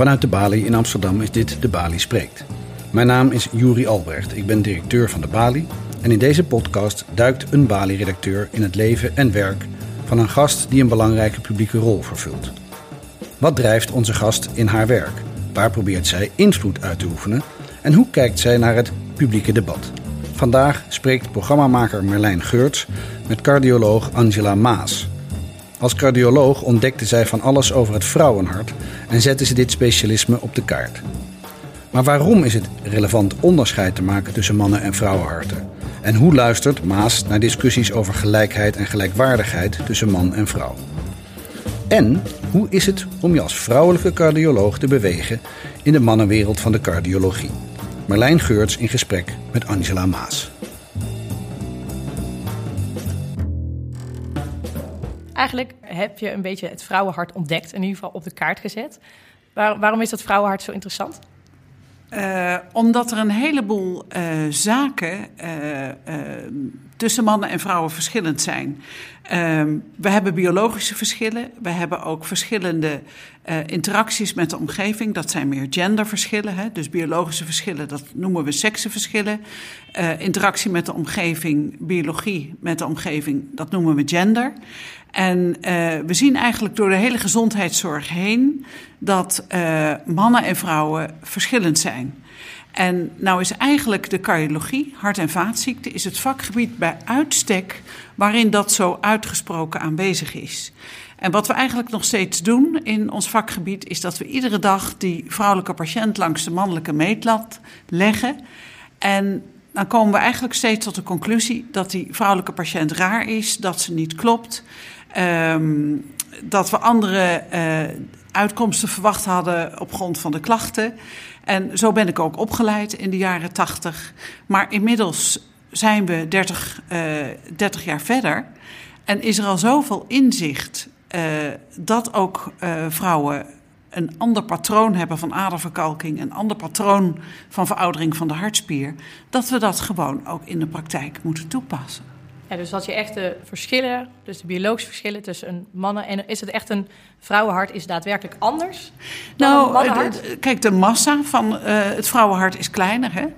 Vanuit de Bali in Amsterdam is dit De Bali Spreekt. Mijn naam is Juri Albrecht, ik ben directeur van de Bali en in deze podcast duikt een Bali-redacteur in het leven en werk van een gast die een belangrijke publieke rol vervult. Wat drijft onze gast in haar werk? Waar probeert zij invloed uit te oefenen? En hoe kijkt zij naar het publieke debat? Vandaag spreekt programmamaker Merlijn Geurts met cardioloog Angela Maas. Als cardioloog ontdekte zij van alles over het vrouwenhart en zette ze dit specialisme op de kaart. Maar waarom is het relevant onderscheid te maken tussen mannen- en vrouwenharten? En hoe luistert Maas naar discussies over gelijkheid en gelijkwaardigheid tussen man en vrouw? En hoe is het om je als vrouwelijke cardioloog te bewegen in de mannenwereld van de cardiologie? Marlijn Geurts in gesprek met Angela Maas. Eigenlijk heb je een beetje het vrouwenhart ontdekt, in ieder geval op de kaart gezet. Waar, waarom is dat vrouwenhart zo interessant? Uh, omdat er een heleboel uh, zaken uh, tussen mannen en vrouwen verschillend zijn. Ehm, we hebben biologische verschillen. We hebben ook verschillende interacties met de omgeving. Dat zijn meer genderverschillen. Hè? Dus biologische verschillen, dat noemen we seksenverschillen. interactie met de omgeving, biologie met de omgeving, dat noemen we gender. En uh, we zien eigenlijk door de hele gezondheidszorg heen dat mannen en vrouwen verschillend zijn. En nou is eigenlijk de cardiologie, hart- en vaatziekten, is het vakgebied bij uitstek waarin dat zo uitgesproken aanwezig is. En wat we eigenlijk nog steeds doen in ons vakgebied is dat we iedere dag die vrouwelijke patiënt langs de mannelijke meetlat leggen. En dan komen we eigenlijk steeds tot de conclusie dat die vrouwelijke patiënt raar is, dat ze niet klopt. Um, dat we andere uh, uitkomsten verwacht hadden op grond van de klachten. En zo ben ik ook opgeleid in de jaren tachtig. Maar inmiddels zijn we 30, uh, 30 jaar verder. En is er al zoveel inzicht uh, dat ook uh, vrouwen een ander patroon hebben van aderverkalking, een ander patroon van veroudering van de hartspier, dat we dat gewoon ook in de praktijk moeten toepassen. Ja, dus dat je echt de verschillen, dus de biologische verschillen tussen mannen en is het echt een vrouwenhart is daadwerkelijk anders dan nou, een mannenhart? De, kijk, de massa van uh, het vrouwenhart is kleiner. Hè? Uh,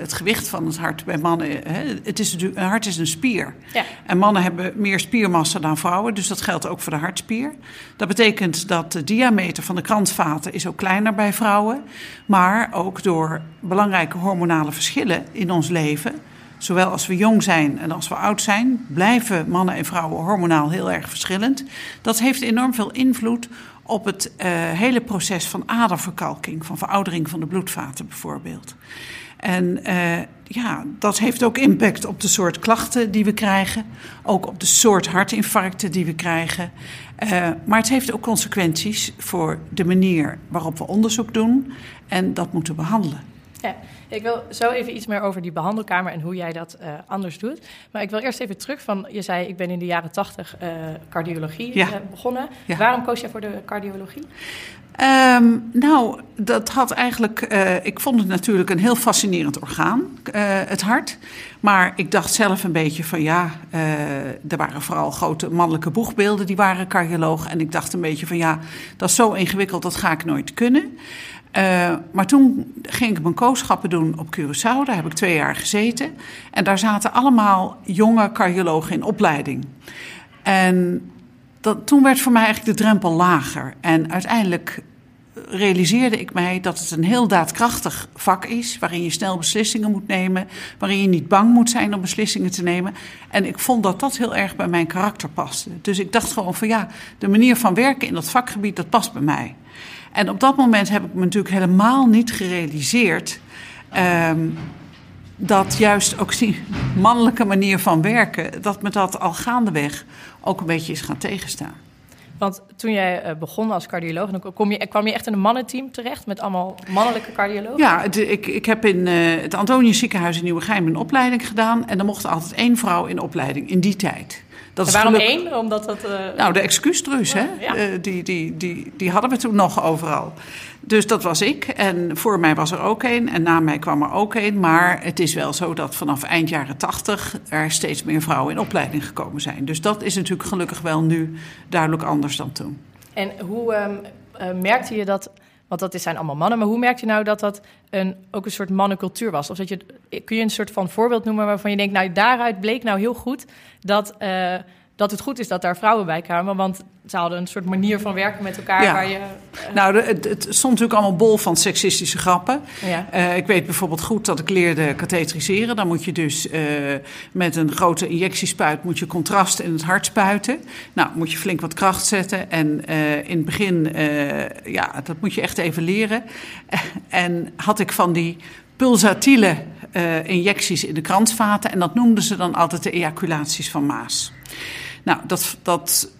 het gewicht van het hart bij mannen, hè? Het is, een hart is een spier. Ja. En mannen hebben meer spiermassa dan vrouwen, dus dat geldt ook voor de hartspier. Dat betekent dat de diameter van de kransvaten is ook kleiner bij vrouwen. Maar ook door belangrijke hormonale verschillen in ons leven zowel als we jong zijn en als we oud zijn, blijven mannen en vrouwen hormonaal heel erg verschillend. Dat heeft enorm veel invloed op het uh, hele proces van aderverkalking, van veroudering van de bloedvaten bijvoorbeeld. En uh, ja, dat heeft ook impact op de soort klachten die we krijgen, ook op de soort hartinfarcten die we krijgen. Uh, maar het heeft ook consequenties voor de manier waarop we onderzoek doen en dat moeten behandelen. Ja, ik wil zo even iets meer over die behandelkamer en hoe jij dat uh, anders doet. Maar ik wil eerst even terug van, je zei ik ben in de jaren tachtig uh, cardiologie ja. uh, begonnen. Ja. Waarom koos jij voor de cardiologie? Um, nou, dat had eigenlijk. Uh, ik vond het natuurlijk een heel fascinerend orgaan, uh, het hart. Maar ik dacht zelf een beetje van ja, uh, er waren vooral grote mannelijke boegbeelden die waren cardioloog. En ik dacht een beetje van ja, dat is zo ingewikkeld, dat ga ik nooit kunnen. Uh, maar toen ging ik mijn kooschappen doen op Curaçao. Daar heb ik twee jaar gezeten. En daar zaten allemaal jonge cardiologen in opleiding. En dat, toen werd voor mij eigenlijk de drempel lager. En uiteindelijk realiseerde ik mij dat het een heel daadkrachtig vak is, waarin je snel beslissingen moet nemen, waarin je niet bang moet zijn om beslissingen te nemen. En ik vond dat dat heel erg bij mijn karakter paste. Dus ik dacht gewoon van ja, de manier van werken in dat vakgebied, dat past bij mij. En op dat moment heb ik me natuurlijk helemaal niet gerealiseerd um, dat juist ook die mannelijke manier van werken, dat me dat al gaandeweg ook een beetje is gaan tegenstaan. Want toen jij uh, begon als cardioloog, dan kom je, kwam je echt in een mannenteam terecht met allemaal mannelijke cardiologen? Ja, het, ik, ik heb in uh, het Antonius ziekenhuis in Nieuwegein een opleiding gedaan. En er mocht altijd één vrouw in opleiding in die tijd. Dat en waarom geluk... één? Omdat dat, uh... Nou, de excuustrus, hè? Ja. Uh, die, die, die, die hadden we toen nog overal. Dus dat was ik. En voor mij was er ook één. En na mij kwam er ook één. Maar het is wel zo dat vanaf eind jaren tachtig... er steeds meer vrouwen in opleiding gekomen zijn. Dus dat is natuurlijk gelukkig wel nu duidelijk anders dan toen. En hoe um, uh, merkte je dat Want dat zijn allemaal mannen. Maar hoe merk je nou dat dat een, ook een soort mannencultuur was? Of dat je, kun je een soort van voorbeeld noemen waarvan je denkt... nou, daaruit bleek nou heel goed dat... Uh, dat het goed is dat daar vrouwen bij kwamen. Want ze hadden een soort manier van werken met elkaar. Ja. Waar je, uh... Nou, het, het, stond natuurlijk allemaal bol van seksistische grappen. Ja. Uh, ik weet bijvoorbeeld goed dat ik leerde katheteriseren. Dan moet je dus uh, met een grote injectiespuit moet je contrast in het hart spuiten. Nou, moet je flink wat kracht zetten. En in het begin, ja, dat moet je echt even leren. en had ik van die pulsatiele injecties in de kransvaten. En dat noemden ze dan altijd de ejaculaties van Maas. Nou, dat, dat,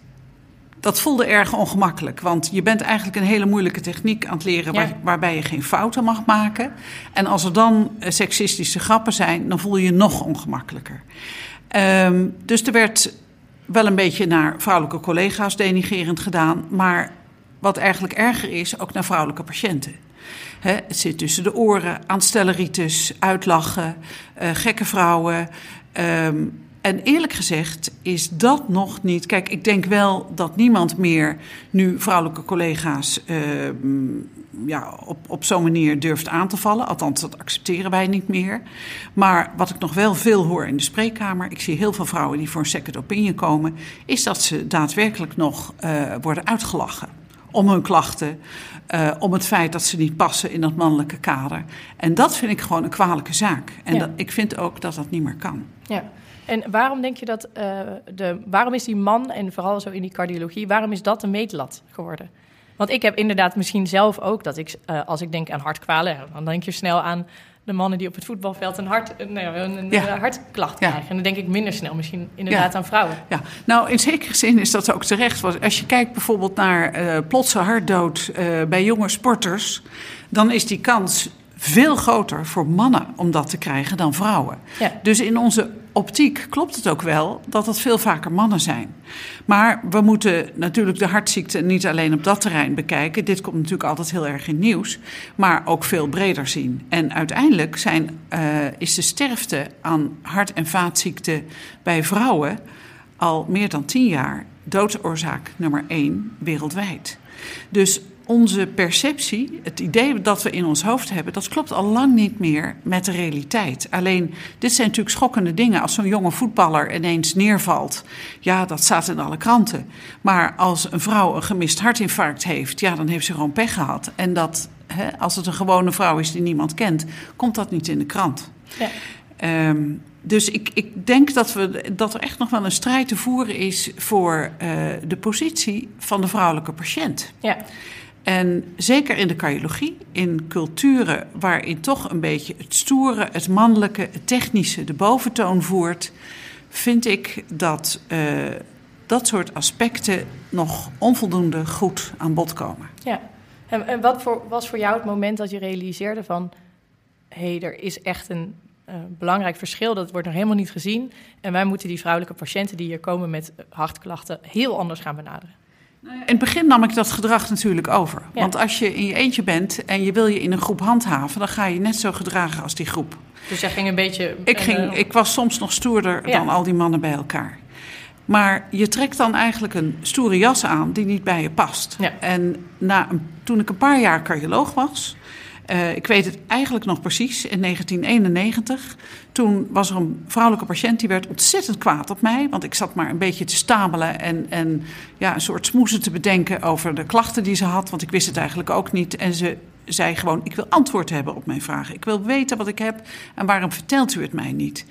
dat voelde erg ongemakkelijk. Want je bent eigenlijk een hele moeilijke techniek aan het leren... Ja. Waarbij je geen fouten mag maken. En als er dan uh, seksistische grappen zijn... dan voel je je nog ongemakkelijker. Um, dus er werd wel een beetje naar vrouwelijke collega's denigerend gedaan... maar wat eigenlijk erger is, ook naar vrouwelijke patiënten. He, het zit tussen de oren, aanstelleritis, uitlachen, uh, gekke vrouwen... Um, en eerlijk gezegd is dat nog niet. Kijk, ik denk wel dat niemand meer nu vrouwelijke collega's uh, ja, op, op zo'n manier durft aan te vallen. Althans, dat accepteren wij niet meer. Maar wat ik nog wel veel hoor in de spreekkamer, ik zie heel veel vrouwen die voor een second opinion komen, is dat ze daadwerkelijk nog uh, worden uitgelachen om hun klachten, uh, om het feit dat ze niet passen in dat mannelijke kader. En dat vind ik gewoon een kwalijke zaak. En Ja. dat, ik vind ook dat dat niet meer kan. Ja. En waarom denk je dat uh, de, waarom is die man en vooral zo in die cardiologie, waarom is dat de meetlat geworden? Want ik heb inderdaad misschien zelf ook dat ik, uh, als ik denk aan hartkwalen, dan denk je snel aan de mannen die op het voetbalveld een, hart, een, een, Ja. een hartklacht Ja. krijgen. En dan denk ik minder snel misschien inderdaad Ja. aan vrouwen. Ja, nou in zekere zin is dat ook terecht. Want als je kijkt bijvoorbeeld naar eh plotse hartdood eh, bij jonge sporters, dan is die kans veel groter voor mannen om dat te krijgen dan vrouwen. Ja. Dus in onze optiek klopt het ook wel dat het veel vaker mannen zijn. Maar we moeten natuurlijk de hartziekte niet alleen op dat terrein bekijken. Dit komt natuurlijk altijd heel erg in nieuws. Maar ook veel breder zien. En uiteindelijk zijn, uh, is de sterfte aan hart- en vaatziekten bij vrouwen al meer dan tien jaar doodsoorzaak nummer één wereldwijd. Dus onze perceptie, het idee dat we in ons hoofd hebben, dat klopt al lang niet meer met de realiteit. Alleen, dit zijn natuurlijk schokkende dingen. Als zo'n jonge voetballer ineens neervalt, ja, dat staat in alle kranten. Maar als een vrouw een gemist hartinfarct heeft, ja, dan heeft ze gewoon pech gehad. En dat, hè, als het een gewone vrouw is die niemand kent, komt dat niet in de krant. Ja. Um, dus ik, ik denk dat, we, dat er echt nog wel een strijd te voeren is voor uh, de positie van de vrouwelijke patiënt. Ja. En zeker in de cardiologie, in culturen waarin toch een beetje het stoere, het mannelijke, het technische de boventoon voert, vind ik dat uh, dat soort aspecten nog onvoldoende goed aan bod komen. Ja. En, en wat voor, was voor jou het moment dat je realiseerde van, hé, hey, er is echt een uh, belangrijk verschil, dat wordt nog helemaal niet gezien. En wij moeten die vrouwelijke patiënten die hier komen met hartklachten heel anders gaan benaderen. In het begin nam ik dat gedrag natuurlijk over. Ja. Want als je in je eentje bent en je wil je in een groep handhaven, dan ga je net zo gedragen als die groep. Dus jij ging een beetje. Ik, ging, uh, ik was soms nog stoerder Ja. dan al die mannen bij elkaar. Maar je trekt dan eigenlijk een stoere jas aan die niet bij je past. Ja. En na, toen ik een paar jaar cardioloog was, eh, ik weet het eigenlijk nog precies, in 1991, toen was er een vrouwelijke patiënt die werd ontzettend kwaad op mij. Want ik zat maar een beetje te stabelen en, en ja, een soort smoezen te bedenken over de klachten die ze had. Want ik wist het eigenlijk ook niet. En ze zei gewoon, ik wil antwoord hebben op mijn vragen. Ik wil weten wat ik heb en waarom vertelt u het mij niet?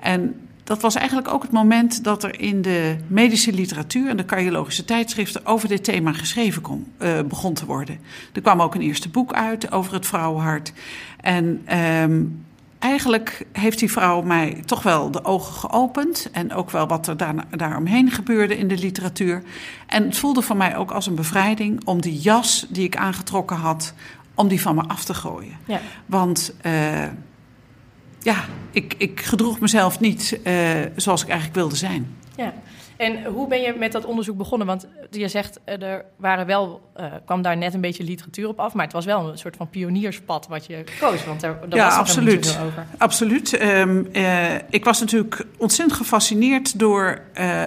En dat was eigenlijk ook het moment dat er in de medische literatuur en de cardiologische tijdschriften over dit thema geschreven kon, uh, begon te worden. Er kwam ook een eerste boek uit over het vrouwenhart. En um, eigenlijk heeft die vrouw mij toch wel de ogen geopend. En ook wel wat er daar, daaromheen gebeurde in de literatuur. En het voelde voor mij ook als een bevrijding om die jas die ik aangetrokken had, om die van me af te gooien. Ja. Want uh, ja, ik, ik gedroeg mezelf niet uh, zoals ik eigenlijk wilde zijn. Ja. En hoe ben je met dat onderzoek begonnen? Want je zegt, eh, er waren wel, uh, kwam daar net een beetje literatuur op af, maar het was wel een soort van pionierspad wat je koos, want er, daar ja, was absoluut. niet over. Absoluut. Um, uh, ik was natuurlijk ontzettend gefascineerd door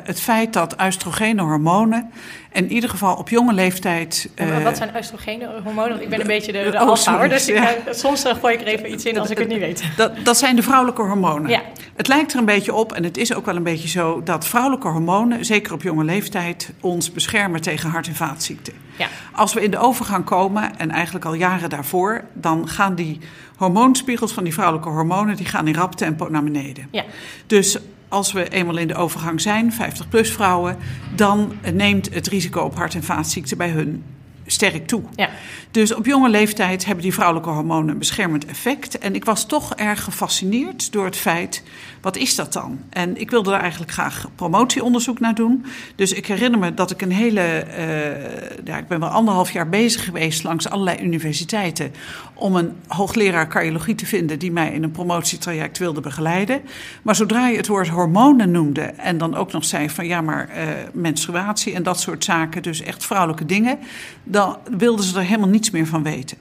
het feit dat oestrogene hormonen in ieder geval op jonge leeftijd. Wat zijn oestrogene hormonen? Ik ben een beetje de, de oh, dus ik, soms gooi ik er even iets in als ik het niet weet. Dat, dat zijn de vrouwelijke hormonen. Ja. Het lijkt er een beetje op, en het is ook wel een beetje zo, dat vrouwelijke hormonen, zeker op jonge leeftijd, ons beschermen tegen hart- en vaatziekten. Ja. Als we in de overgang komen, en eigenlijk al jaren daarvoor, dan gaan die hormoonspiegels van die vrouwelijke hormonen die gaan in rap tempo naar beneden. Ja. Dus als we eenmaal in de overgang zijn, 50-plus vrouwen, dan neemt het risico op hart- en vaatziekten bij hun sterk toe. Ja. Dus op jonge leeftijd hebben die vrouwelijke hormonen een beschermend effect. En ik was toch erg gefascineerd door het feit, wat is dat dan? En ik wilde daar eigenlijk graag promotieonderzoek naar doen. Dus ik herinner me dat ik een hele, uh, ja, ik ben wel anderhalf jaar bezig geweest langs allerlei universiteiten om een hoogleraar cardiologie te vinden die mij in een promotietraject wilde begeleiden. Maar zodra je het woord hormonen noemde en dan ook nog zei van ja, maar uh, menstruatie en dat soort zaken, dus echt vrouwelijke dingen, dan wilden ze er helemaal niets meer van weten.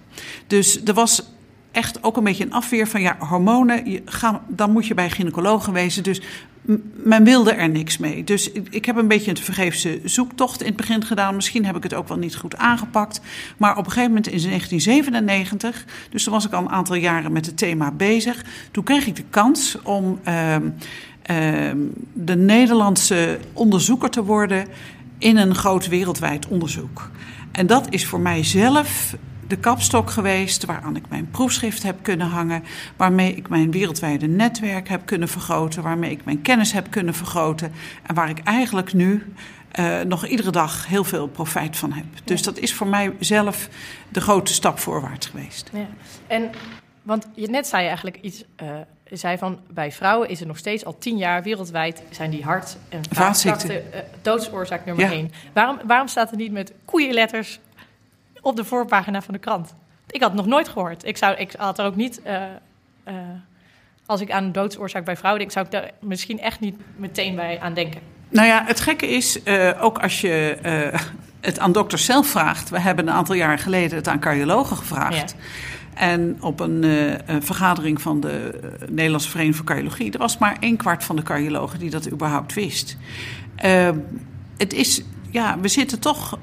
Dus er was echt ook een beetje een afweer van ja, hormonen, ga, dan moet je bij gynaecologen wezen. Dus men wilde er niks mee. Dus ik, heb een beetje een vergeefse zoektocht in het begin gedaan. Misschien heb ik het ook wel niet goed aangepakt. Maar op een gegeven moment in 1997, dus toen was ik al een aantal jaren met het thema bezig. Toen kreeg ik de kans om uh, uh, de Nederlandse onderzoeker te worden in een groot wereldwijd onderzoek. En dat is voor mij zelf de kapstok geweest waaraan ik mijn proefschrift heb kunnen hangen, waarmee ik mijn wereldwijde netwerk heb kunnen vergroten, waarmee ik mijn kennis heb kunnen vergroten en waar ik eigenlijk nu uh, nog iedere dag heel veel profijt van heb. Dus dat is voor mij zelf de grote stap voorwaarts geweest. Ja. En want je, net zei je eigenlijk iets. Uh, zei van bij vrouwen is er nog steeds al tien jaar wereldwijd zijn die hart- en vaatziekten uh, doodsoorzaak nummer ja. één. Waarom, waarom staat er niet met koeienletters op de voorpagina van de krant. Ik had het nog nooit gehoord. Ik, zou, ik had er ook niet. Uh, uh, als ik aan een doodsoorzaak bij vrouwen denk, zou ik daar misschien echt niet meteen bij aan denken. Nou ja, het gekke is, ook als je het aan dokters zelf vraagt. We hebben een aantal jaar geleden het aan cardiologen gevraagd. Ja. En op een, een, vergadering van de Nederlandse Vereniging voor Cardiologie, er was maar een kwart van de cardiologen die dat überhaupt wist. het is, ja, we zitten toch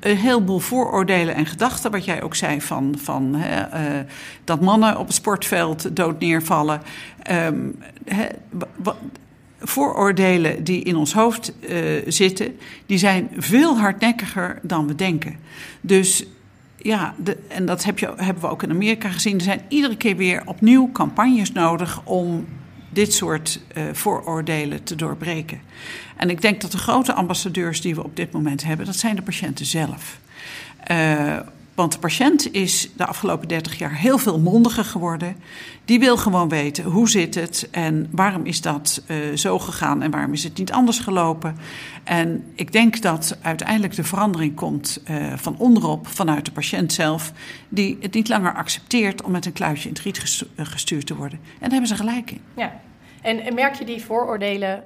een heleboel vooroordelen en gedachten. Wat jij ook zei van, van hè, uh, dat mannen op het sportveld dood neervallen. Um, hè, vooroordelen die in ons hoofd zitten, die zijn veel hardnekkiger dan we denken. Dus ja, de, en dat heb je, hebben we ook in Amerika gezien. Er zijn iedere keer weer opnieuw campagnes nodig om dit soort uh, vooroordelen te doorbreken. En ik denk dat de grote ambassadeurs die we op dit moment hebben, dat zijn de patiënten zelf. Uh, want de patiënt is de afgelopen 30 jaar heel veel mondiger geworden. Die wil gewoon weten hoe zit het en waarom is dat uh, zo gegaan en waarom is het niet anders gelopen. En ik denk dat uiteindelijk de verandering komt uh, van onderop, vanuit de patiënt zelf, die het niet langer accepteert om met een kluitje in het riet gestuurd te worden. En daar hebben ze gelijk in. Ja, en, merk je die vooroordelen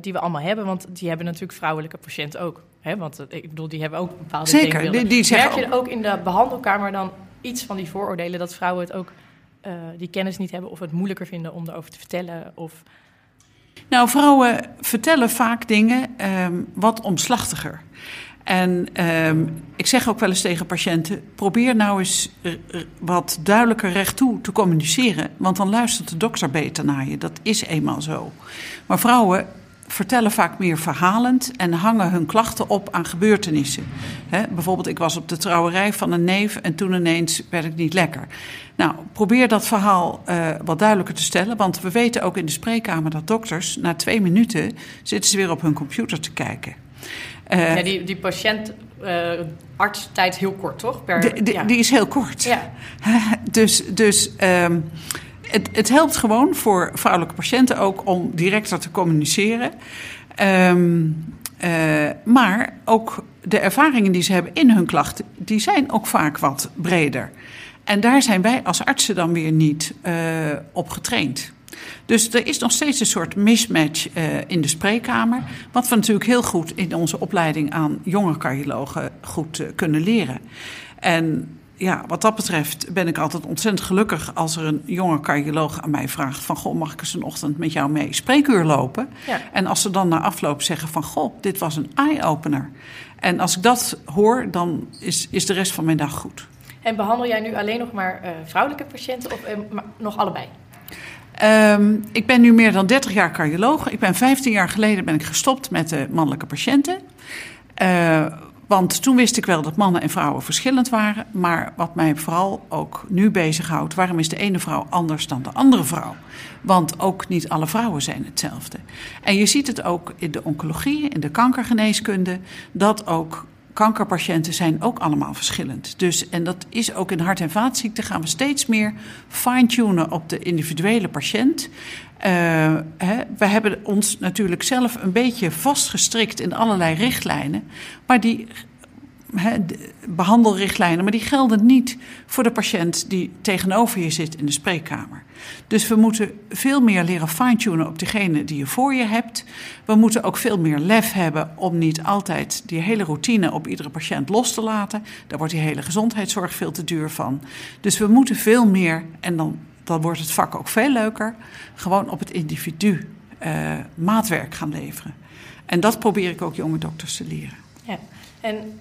die we allemaal hebben? Want die hebben natuurlijk vrouwelijke patiënten ook. Hè? Want uh, ik bedoel, die hebben ook bepaalde Zeker, dingen. Die, die Merk je ook in de behandelkamer dan iets van die vooroordelen... dat vrouwen het ook uh, die kennis niet hebben of het moeilijker vinden om erover te vertellen? Of... Nou, vrouwen vertellen vaak dingen um, wat omslachtiger. En um, ik zeg ook wel eens tegen patiënten: probeer nou eens wat duidelijker rechttoe te communiceren. Want dan luistert de dokter beter naar je. Dat is eenmaal zo. Maar vrouwen vertellen vaak meer verhalend en hangen hun klachten op aan gebeurtenissen. He, bijvoorbeeld, ik was op de trouwerij van een neef en toen ineens werd ik niet lekker. Nou, probeer dat verhaal uh, wat duidelijker te stellen, want we weten ook in de spreekkamer dat dokters na twee minuten zitten ze weer op hun computer te kijken. Uh, ja, die, die patiënt, uh, artstijd heel kort, toch? Per, ja. die, is heel kort. Ja. dus dus um, het, het, helpt gewoon voor vrouwelijke patiënten ook om directer te communiceren. Um, uh, maar ook de ervaringen die ze hebben in hun klachten, die zijn ook vaak wat breder. En daar zijn wij als artsen dan weer niet op getraind. Dus er is nog steeds een soort mismatch uh, in de spreekkamer. Wat we natuurlijk heel goed in onze opleiding aan jonge cardiologen goed kunnen leren. En ja, wat dat betreft ben ik altijd ontzettend gelukkig als er een jonge cardioloog aan mij vraagt van goh, mag ik eens een ochtend met jou mee spreekuur lopen? Ja. En als ze dan na afloop zeggen van goh, dit was een eye-opener. En als ik dat hoor, dan is, is de rest van mijn dag goed. En behandel jij nu alleen nog maar uh, vrouwelijke patiënten of uh, maar nog allebei? Um, ik ben nu meer dan 30 jaar cardioloog. Ik ben 15 jaar geleden ben ik gestopt met de mannelijke patiënten. Uh, want toen wist ik wel dat mannen en vrouwen verschillend waren. Maar wat mij vooral ook nu bezighoudt, waarom is de ene vrouw anders dan de andere vrouw? Want ook niet alle vrouwen zijn hetzelfde. En je ziet het ook in de oncologie, in de kankergeneeskunde, dat ook kankerpatiënten zijn ook allemaal verschillend. Dus, en dat is ook in hart- en vaatziekten gaan we steeds meer fine-tunen op de individuele patiënt. Hè, we hebben ons natuurlijk zelf een beetje vastgestrikt in allerlei richtlijnen. Maar die behandelrichtlijnen, maar die gelden niet voor de patiënt die tegenover je zit in de spreekkamer. Dus we moeten veel meer leren fine-tunen op degene die je voor je hebt. We moeten ook veel meer lef hebben om niet altijd die hele routine op iedere patiënt los te laten. Daar wordt die hele gezondheidszorg veel te duur van. Dus we moeten veel meer, en dan, dan wordt het vak ook veel leuker, gewoon op het individu uh, maatwerk gaan leveren. En dat probeer ik ook jonge dokters te leren. Ja, en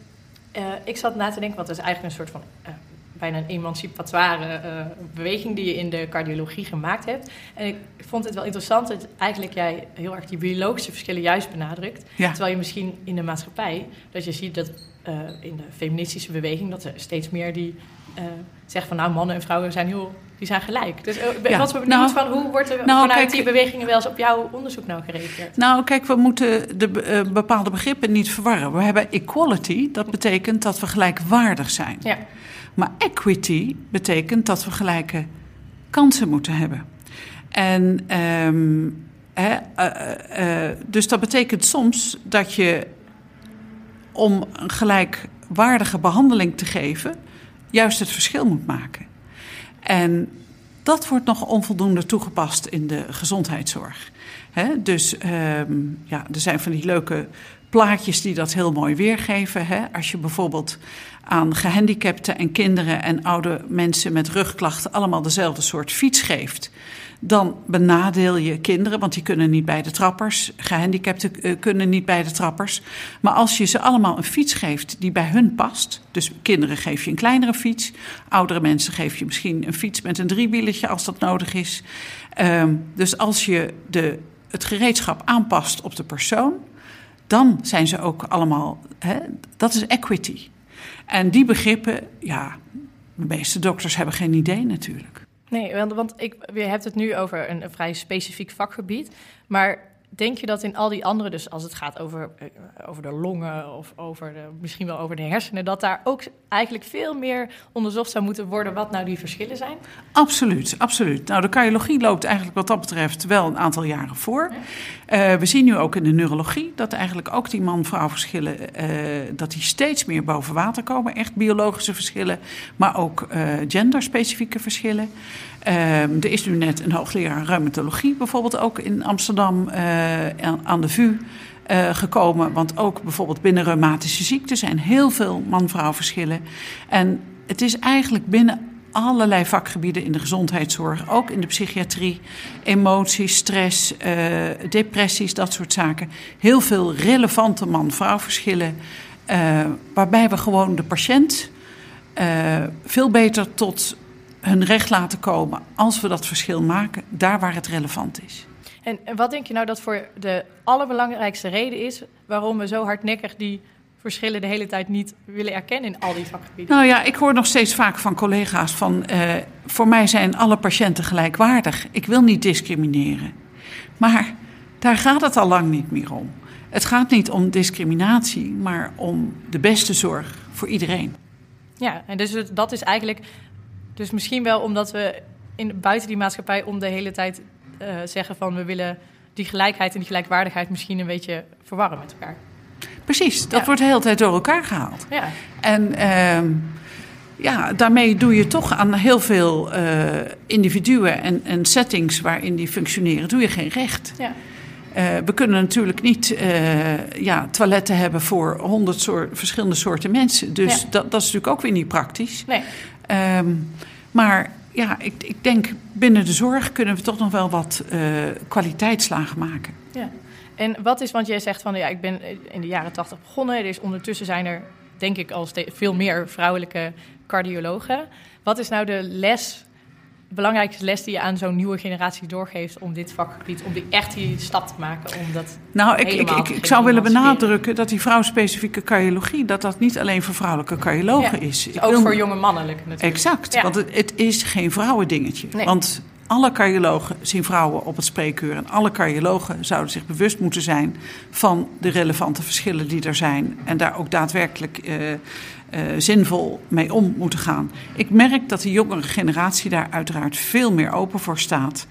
uh, ik zat na te denken, want het is eigenlijk een soort van uh, bijna een emancipatoire beweging die je in de cardiologie gemaakt hebt. En ik vond het wel interessant dat eigenlijk jij heel erg die biologische verschillen juist benadrukt. Ja. Terwijl je misschien in de maatschappij, dat je ziet dat in de feministische beweging, dat er steeds meer die zeggen van nou mannen en vrouwen zijn heel die zijn gelijk. Dus ik Ja. wat we benieuwd Nou, van hoe wordt er nou, vanuit kijk, die bewegingen wel eens op jouw onderzoek nou gereageerd? Nou, kijk, we moeten de eh, bepaalde begrippen niet verwarren. We hebben equality, dat betekent dat we gelijkwaardig zijn. Ja, Maar equity betekent dat we gelijke kansen moeten hebben. En ehm, eh, eh, dus dat betekent soms dat je om een gelijkwaardige behandeling te geven, juist het verschil moet maken. En dat wordt nog onvoldoende toegepast in de gezondheidszorg. Dus ehm, ja, er zijn van die leuke plaatjes die dat heel mooi weergeven. Hè? Als je bijvoorbeeld aan gehandicapten en kinderen en oude mensen met rugklachten allemaal dezelfde soort fiets geeft. Dan benadeel je kinderen, want die kunnen niet bij de trappers. Gehandicapten uh, kunnen niet bij de trappers. Maar als je ze allemaal een fiets geeft die bij hun past. Dus kinderen geef je een kleinere fiets. Oudere mensen geef je misschien een fiets met een driewieletje als dat nodig is. Um, dus als je de, het gereedschap aanpast op de persoon. Dan zijn ze ook allemaal. Hè, dat is equity. En die begrippen, ja, de meeste dokters hebben geen idee natuurlijk. Nee, want, ik, je hebt het nu over een, vrij specifiek vakgebied. Maar denk je dat in al die andere, dus als het gaat over, over de longen of over misschien wel over de hersenen, dat daar ook eigenlijk veel meer onderzocht zou moeten worden wat nou die verschillen zijn? Absoluut, absoluut. Nou, de cardiologie loopt eigenlijk wat dat betreft wel een aantal jaren voor. Uh, we zien nu ook in de neurologie dat eigenlijk ook die man-vrouw verschillen, uh, dat die steeds meer boven water komen. Echt biologische verschillen, maar ook genderspecifieke verschillen. Uh, er is nu net een hoogleraar reumatologie bijvoorbeeld ook in Amsterdam aan de VU uh, gekomen. Want ook bijvoorbeeld binnen reumatische ziekten zijn heel veel man-vrouw verschillen. En het is eigenlijk binnen allerlei vakgebieden in de gezondheidszorg, ook in de psychiatrie, emoties, stress, uh, depressies, dat soort zaken. Heel veel relevante man-vrouw verschillen, waarbij we gewoon de patiënt veel beter tot hun recht laten komen als we dat verschil maken, daar waar het relevant is. En, wat denk je nou dat voor de allerbelangrijkste reden is waarom we zo hardnekkig die verschillen de hele tijd niet willen erkennen in al die vakgebieden? Nou ja, ik hoor nog steeds vaak van collega's van uh, voor mij zijn alle patiënten gelijkwaardig. Ik wil niet discrimineren. Maar daar gaat het al lang niet meer om. Het gaat niet om discriminatie, maar om de beste zorg voor iedereen. Ja, en dus dat is eigenlijk, dus misschien wel omdat we in, buiten die maatschappij om de hele tijd uh, zeggen van we willen die gelijkheid en die gelijkwaardigheid misschien een beetje verwarren met elkaar. Precies, dat ja. wordt de hele tijd door elkaar gehaald. Ja. En uh, ja, daarmee doe je toch aan heel veel uh, individuen en, en, settings waarin die functioneren, doe je geen recht. Ja. Uh, we kunnen natuurlijk niet uh, ja, toiletten hebben voor honderd soort, verschillende soorten mensen. Dus ja. dat, dat is natuurlijk ook weer niet praktisch. Nee. Um, maar ja, ik, ik denk binnen de zorg kunnen we toch nog wel wat uh, kwaliteitsslagen maken. Ja. En wat is, want jij zegt van ja, ik ben in de jaren tachtig begonnen. Dus ondertussen zijn er denk ik al veel meer vrouwelijke cardiologen. Wat is nou de les, belangrijkste les die je aan zo'n nieuwe generatie doorgeeft om dit vakgebied, om die echt die stap te maken? Om dat nou, ik, ik, ik, ik zou willen benadrukken dat die vrouwspecifieke cardiologie, dat dat niet alleen voor vrouwelijke cardiologen ja, is. is ook voor jonge mannelijke natuurlijk. Exact, want het, het, is geen vrouwendingetje. Nee. Want alle cardiologen zien vrouwen op het spreekuur. En alle cardiologen zouden zich bewust moeten zijn van de relevante verschillen die er zijn. En daar ook daadwerkelijk uh, uh, zinvol mee om moeten gaan. Ik merk dat de jongere generatie daar uiteraard veel meer open voor staat.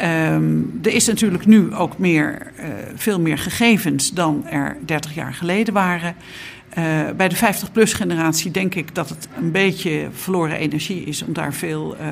Um, er is natuurlijk nu ook meer, uh, veel meer gegevens dan er 30 jaar geleden waren. Bij de 50-plus generatie denk ik dat het een beetje verloren energie is om daar veel uh,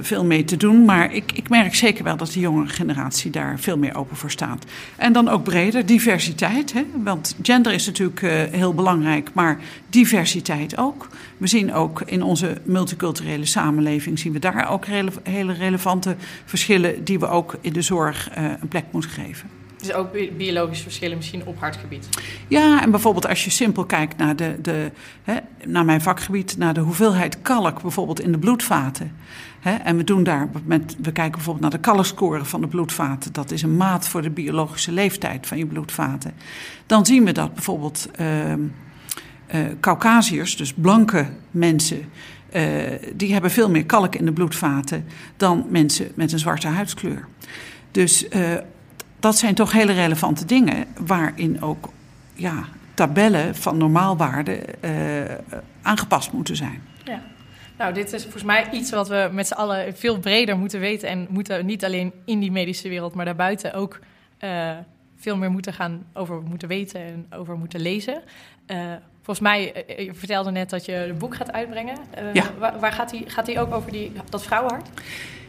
veel mee te doen. Maar ik, ik merk zeker wel dat de jongere generatie daar veel meer open voor staat. En dan ook breder, diversiteit. Hè? Want gender is natuurlijk uh, heel belangrijk, maar diversiteit ook. We zien ook in onze multiculturele samenleving, zien we daar ook rele hele relevante verschillen die we ook in de zorg uh, een plek moeten geven. Dus ook biologische verschillen misschien op hartgebied. Ja, en bijvoorbeeld als je simpel kijkt naar, de, de, hè, naar mijn vakgebied, naar de hoeveelheid kalk bijvoorbeeld in de bloedvaten. En we doen daar met, we kijken bijvoorbeeld naar de kalkscore van de bloedvaten. Dat is een maat voor de biologische leeftijd van je bloedvaten. Dan zien we dat bijvoorbeeld uh, Caucasiërs, dus blanke mensen, uh, die hebben veel meer kalk in de bloedvaten dan mensen met een zwarte huidskleur. Dus dat zijn toch hele relevante dingen waarin ook ja, tabellen van normaalwaarden uh, aangepast moeten zijn. Ja. Nou, dit is volgens mij iets wat we met z'n allen veel breder moeten weten en moeten niet alleen in die medische wereld, maar daarbuiten ook uh, veel meer moeten gaan over moeten weten en over moeten lezen. Uh, volgens mij, je vertelde net dat je een boek gaat uitbrengen. Uh, ja. Waar, waar, gaat die, gaat die ook over die, dat vrouwenhart?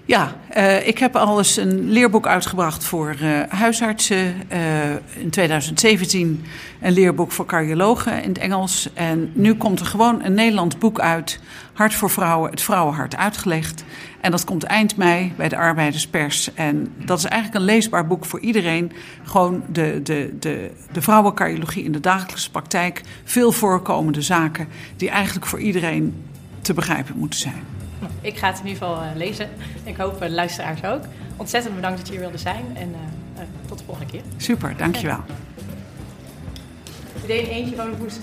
Ja, uh, ik heb al eens een leerboek uitgebracht voor uh, huisartsen. Uh, in 2017 een leerboek voor cardiologen in het Engels. En nu komt er gewoon een Nederlands boek uit. Hart voor vrouwen, het vrouwenhart uitgelegd. En dat komt eind mei bij de arbeiderspers. En dat is eigenlijk een leesbaar boek voor iedereen. Gewoon de, de, de, de vrouwencardiologie in de dagelijkse praktijk. Veel voorkomende zaken die eigenlijk voor iedereen te begrijpen moeten zijn. Ik ga het in ieder geval uh, lezen. Ik hoop uh, de luisteraars ook. Ontzettend bedankt dat je hier wilde zijn en uh, tot de volgende keer. Super, dankjewel. Je deed een eentje van de moest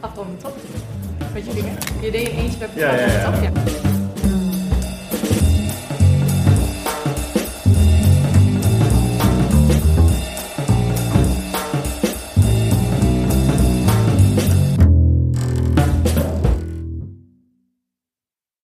afronden, toch? Met je vinger. Je deed een eentje bij ja, ja. ja.